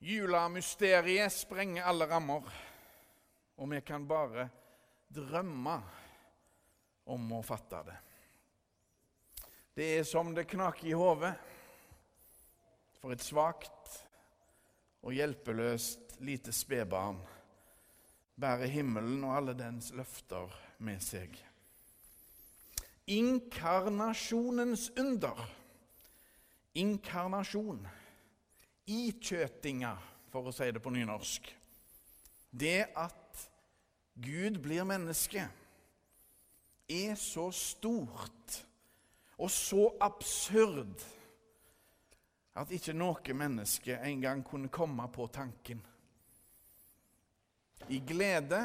Julemysteriet sprenger alle rammer, og vi kan bare drømme om å fatte det. Det er som det knaker i hodet for et svakt og hjelpeløst lite spedbarn bærer himmelen og alle dens løfter med seg. Inkarnasjonens under. Inkarnasjon ikjøtinga, for å si det på nynorsk. Det at Gud blir menneske, er så stort og så absurd at ikke noe menneske engang kunne komme på tanken. I glede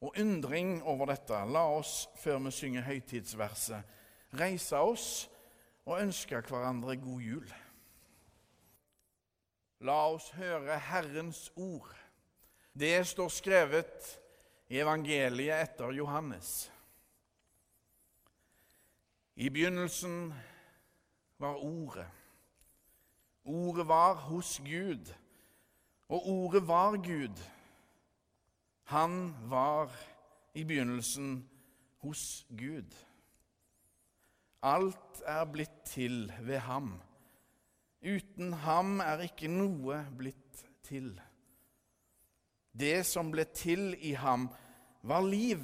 og undring over dette, la oss, før vi synger høytidsverset, reise oss og ønske hverandre god jul. La oss høre Herrens ord. Det står skrevet i evangeliet etter Johannes. I begynnelsen var Ordet. Ordet var hos Gud, og Ordet var Gud. Han var i begynnelsen hos Gud. Alt er blitt til ved ham. Uten ham er ikke noe blitt til. Det som ble til i ham, var liv,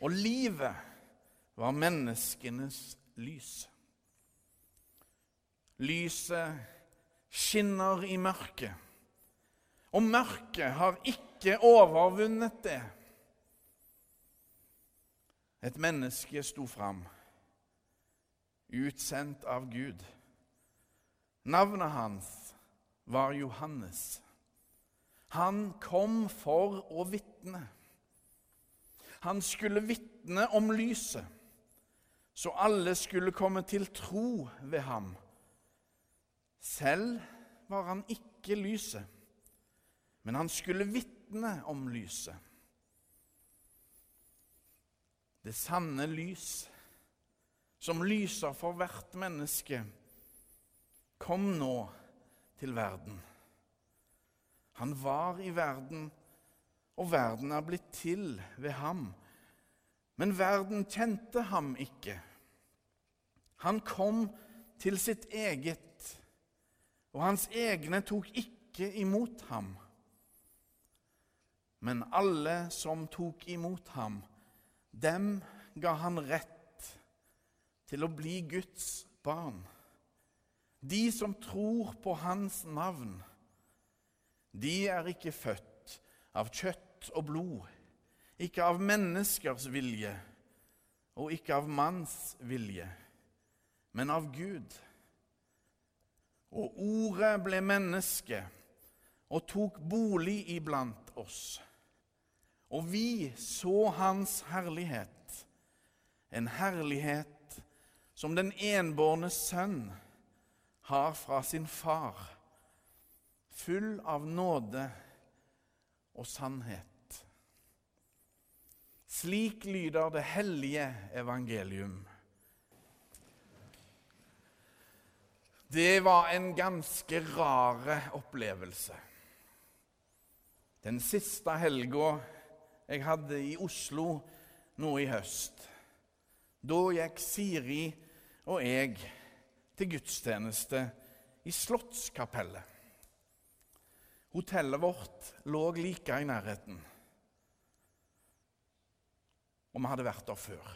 og livet var menneskenes lys. Lyset skinner i mørket, og mørket har ikke overvunnet det. Et menneske sto fram, utsendt av Gud. Navnet hans var Johannes. Han kom for å vitne. Han skulle vitne om lyset, så alle skulle komme til tro ved ham. Selv var han ikke lyset, men han skulle vitne om lyset. Det sanne lys, som lyser for hvert menneske kom nå til verden. Han var i verden, og verden er blitt til ved ham. Men verden kjente ham ikke. Han kom til sitt eget, og hans egne tok ikke imot ham. Men alle som tok imot ham, dem ga han rett til å bli Guds barn. De som tror på Hans navn, de er ikke født av kjøtt og blod, ikke av menneskers vilje og ikke av manns vilje, men av Gud. Og Ordet ble menneske og tok bolig iblant oss. Og vi så Hans herlighet, en herlighet som den enbårne sønn har fra sin far, full av nåde og sannhet. Slik lyder det hellige evangelium. Det var en ganske rare opplevelse. Den siste helga jeg hadde i Oslo nå i høst. Da gikk Siri og jeg til gudstjeneste i Slottskapellet. Hotellet vårt lå like i nærheten, og vi hadde vært der før.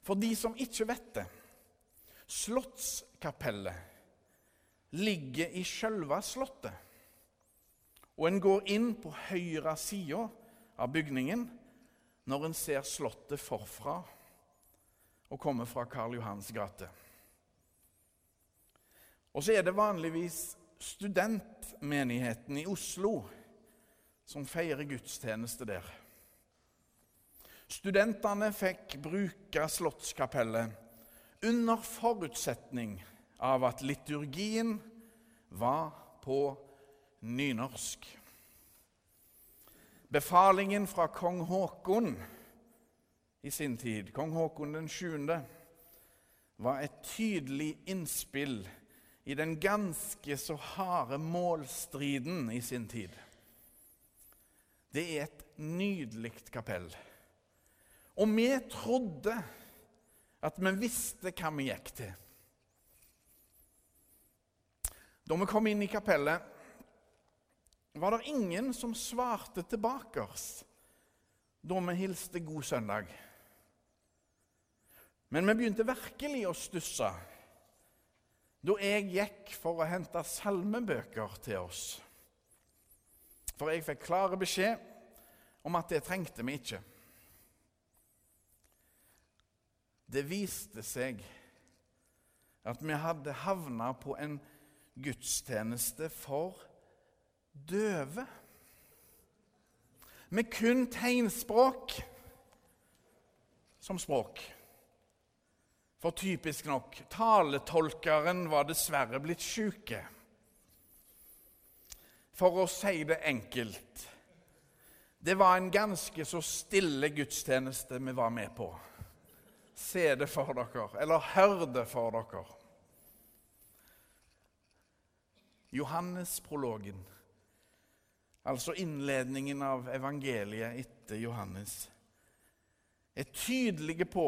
For de som ikke vet det Slottskapellet ligger i sjølve Slottet. Og en går inn på høyre side av bygningen når en ser Slottet forfra og kommer fra Karl Johans gate. Og så er det vanligvis studentmenigheten i Oslo som feirer gudstjeneste der. Studentene fikk bruke Slottskapellet under forutsetning av at liturgien var på nynorsk. Befalingen fra kong Haakon i sin tid, kong Haakon den 7., var et tydelig innspill i den ganske så harde målstriden i sin tid. Det er et nydelig kapell. Og vi trodde at vi visste hva vi gikk til. Da vi kom inn i kapellet, var det ingen som svarte tilbake oss da vi hilste god søndag. Men vi begynte virkelig å stusse da jeg gikk for å hente salmebøker til oss. For jeg fikk klare beskjed om at det trengte vi ikke. Det viste seg at vi hadde havna på en gudstjeneste for døve. Med kun tegnspråk som språk. For typisk nok, taletolkeren var dessverre blitt sjuk. For å si det enkelt Det var en ganske så stille gudstjeneste vi var med på. Se det for dere, eller hør det for dere. Johannes-prologen, altså innledningen av evangeliet etter Johannes, er tydelige på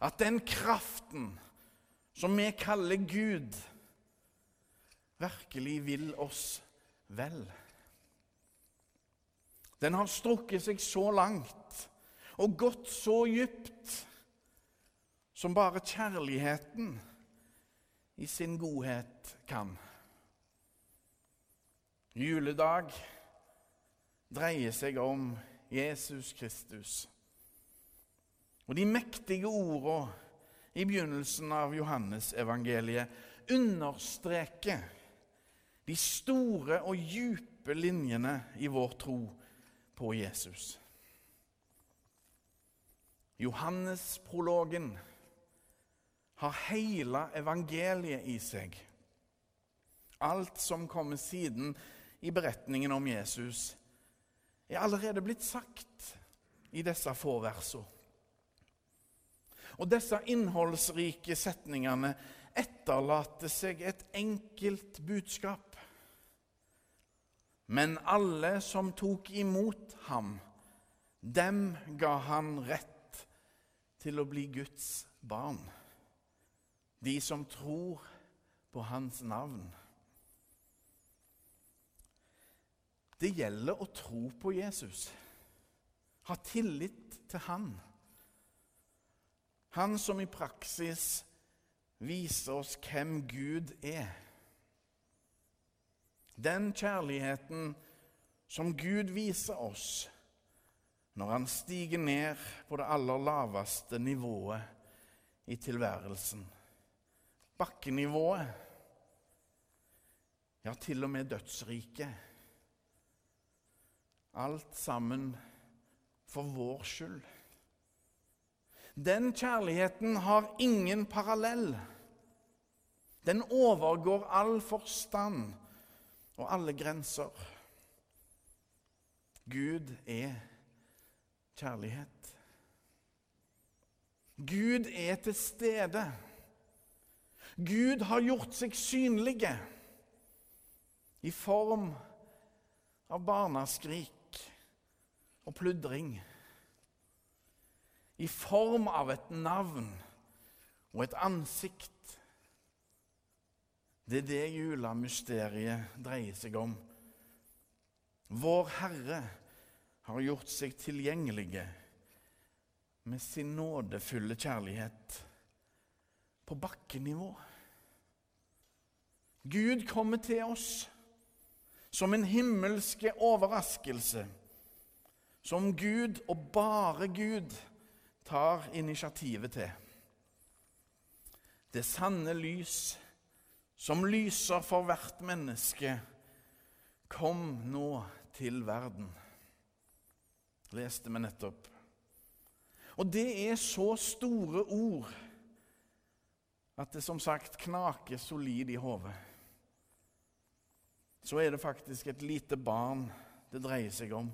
at den kraften som vi kaller Gud, virkelig vil oss vel. Den har strukket seg så langt og gått så dypt som bare kjærligheten i sin godhet kan. Juledag dreier seg om Jesus Kristus. Og de mektige ordene i begynnelsen av Johannesevangeliet understreker de store og djupe linjene i vår tro på Jesus. Johannesprologen har hele evangeliet i seg. Alt som kommer siden i beretningen om Jesus, er allerede blitt sagt i disse få versene. Og disse innholdsrike setningene etterlater seg et enkelt budskap. Men alle som tok imot ham, dem ga han rett til å bli Guds barn. De som tror på hans navn. Det gjelder å tro på Jesus, ha tillit til han. Han som i praksis viser oss hvem Gud er. Den kjærligheten som Gud viser oss når han stiger ned på det aller laveste nivået i tilværelsen. Bakkenivået. Ja, til og med dødsriket. Alt sammen for vår skyld. Den kjærligheten har ingen parallell. Den overgår all forstand og alle grenser. Gud er kjærlighet. Gud er til stede. Gud har gjort seg synlige i form av barnaskrik og pludring i form av et navn og et ansikt. Det er det julemysteriet dreier seg om. Vår Herre har gjort seg tilgjengelige med sin nådefulle kjærlighet på bakkenivå. Gud kommer til oss som en himmelske overraskelse, som Gud og bare Gud tar initiativet til. Det sanne lys som lyser for hvert menneske, kom nå til verden. Leste vi nettopp. Og det er så store ord at det som sagt knaker solid i hodet. Så er det faktisk et lite barn det dreier seg om.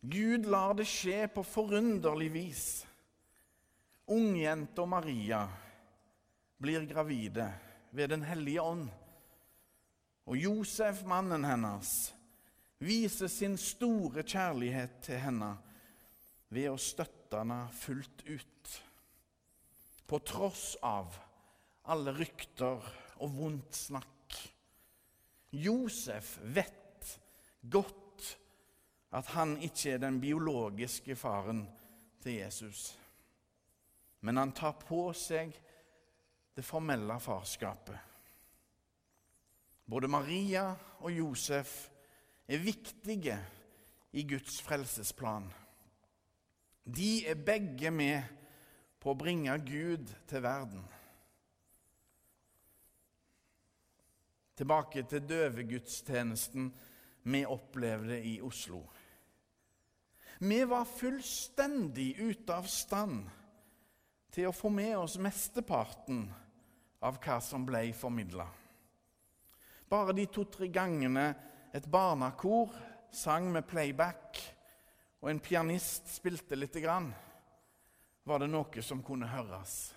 Gud lar det skje på forunderlig vis. Ungjenta Maria blir gravide ved Den hellige ånd. Og Josef, mannen hennes, viser sin store kjærlighet til henne ved å støtte henne fullt ut. På tross av alle rykter og vondt snakk. Josef vet godt at han ikke er den biologiske faren til Jesus. Men han tar på seg det formelle farskapet. Både Maria og Josef er viktige i Guds frelsesplan. De er begge med på å bringe Gud til verden. Tilbake til døvegudstjenesten vi opplevde i Oslo. Vi var fullstendig ute av stand til å få med oss mesteparten av hva som ble formidla. Bare de to-tre gangene et barnekor sang med playback, og en pianist spilte lite grann, var det noe som kunne høres.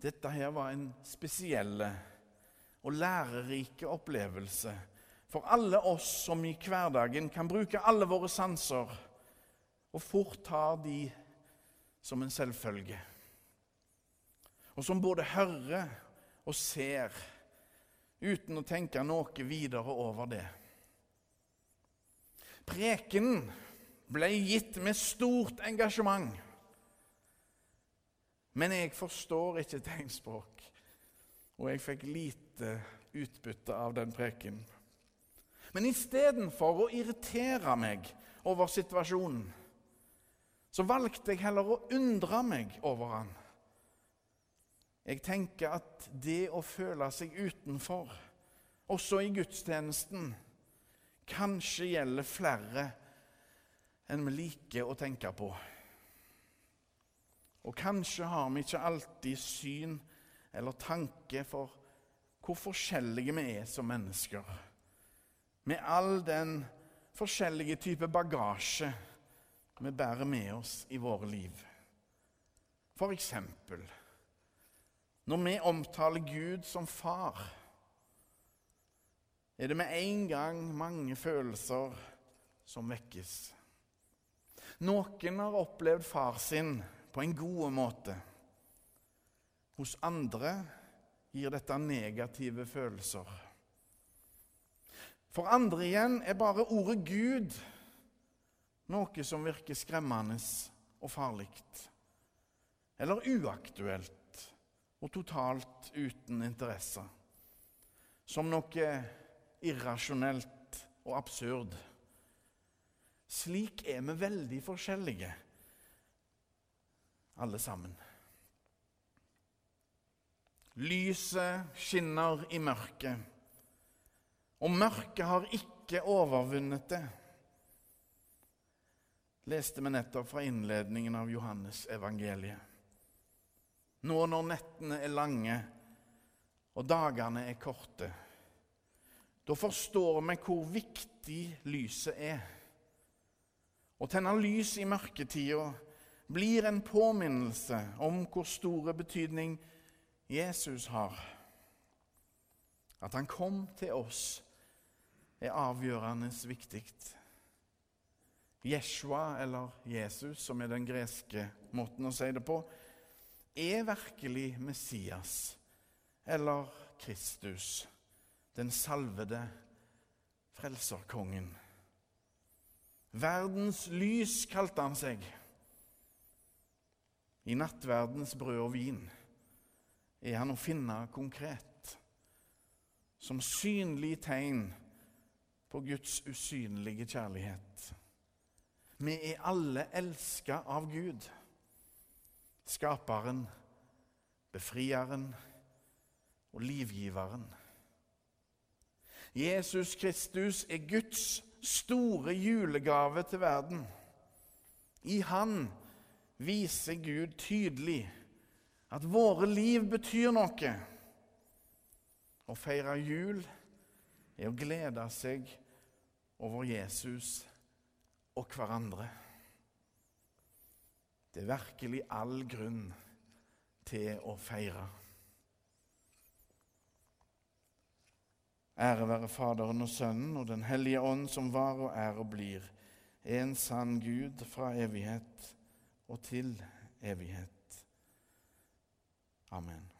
Dette her var en spesiell og lærerike opplevelse for alle oss som i hverdagen kan bruke alle våre sanser og fort tar de som en selvfølge. Og som både hører og ser uten å tenke noe videre over det. Prekenen ble gitt med stort engasjement. Men jeg forstår ikke tegnspråk, og jeg fikk lite utbytte av den preken. Men istedenfor å irritere meg over situasjonen, så valgte jeg heller å undre meg over han. Jeg tenker at det å føle seg utenfor, også i gudstjenesten, kanskje gjelder flere enn vi liker å tenke på. Og kanskje har vi ikke alltid syn eller tanke for hvor forskjellige vi er som mennesker. Med all den forskjellige type bagasje vi bærer med oss i våre liv. For eksempel når vi omtaler Gud som far, er det med en gang mange følelser som vekkes. Noen har opplevd far sin på en god måte. Hos andre gir dette negative følelser. For andre igjen er bare ordet Gud noe som virker skremmende og farlig. Eller uaktuelt og totalt uten interesse. Som noe irrasjonelt og absurd. Slik er vi veldig forskjellige, alle sammen. Lyset skinner i mørket, og mørket har ikke overvunnet det. Leste vi nettopp fra innledningen av Johannes evangeliet. Nå når nettene er lange og dagene er korte, da forstår vi hvor viktig lyset er. Å tenne lys i mørketida blir en påminnelse om hvor store betydning Jesus har. At han kom til oss, er avgjørende viktig. Jeshua, eller Jesus, som er den greske måten å si det på, er virkelig Messias, eller Kristus, den salvede frelserkongen. Verdens lys kalte han seg. I nattverdens brød og vin er han å finne konkret. Som synlig tegn på Guds usynlige kjærlighet. Vi er alle elska av Gud. Skaperen, befrieren og livgiveren. Jesus Kristus er Guds store julegave til verden. I Han viser Gud tydelig at våre liv betyr noe. Å feire jul er å glede seg over Jesus og hverandre. Det er virkelig all grunn til å feire. Ære være Faderen og Sønnen og Den hellige ånd, som var og er og blir en sann Gud fra evighet og til evighet. Amen.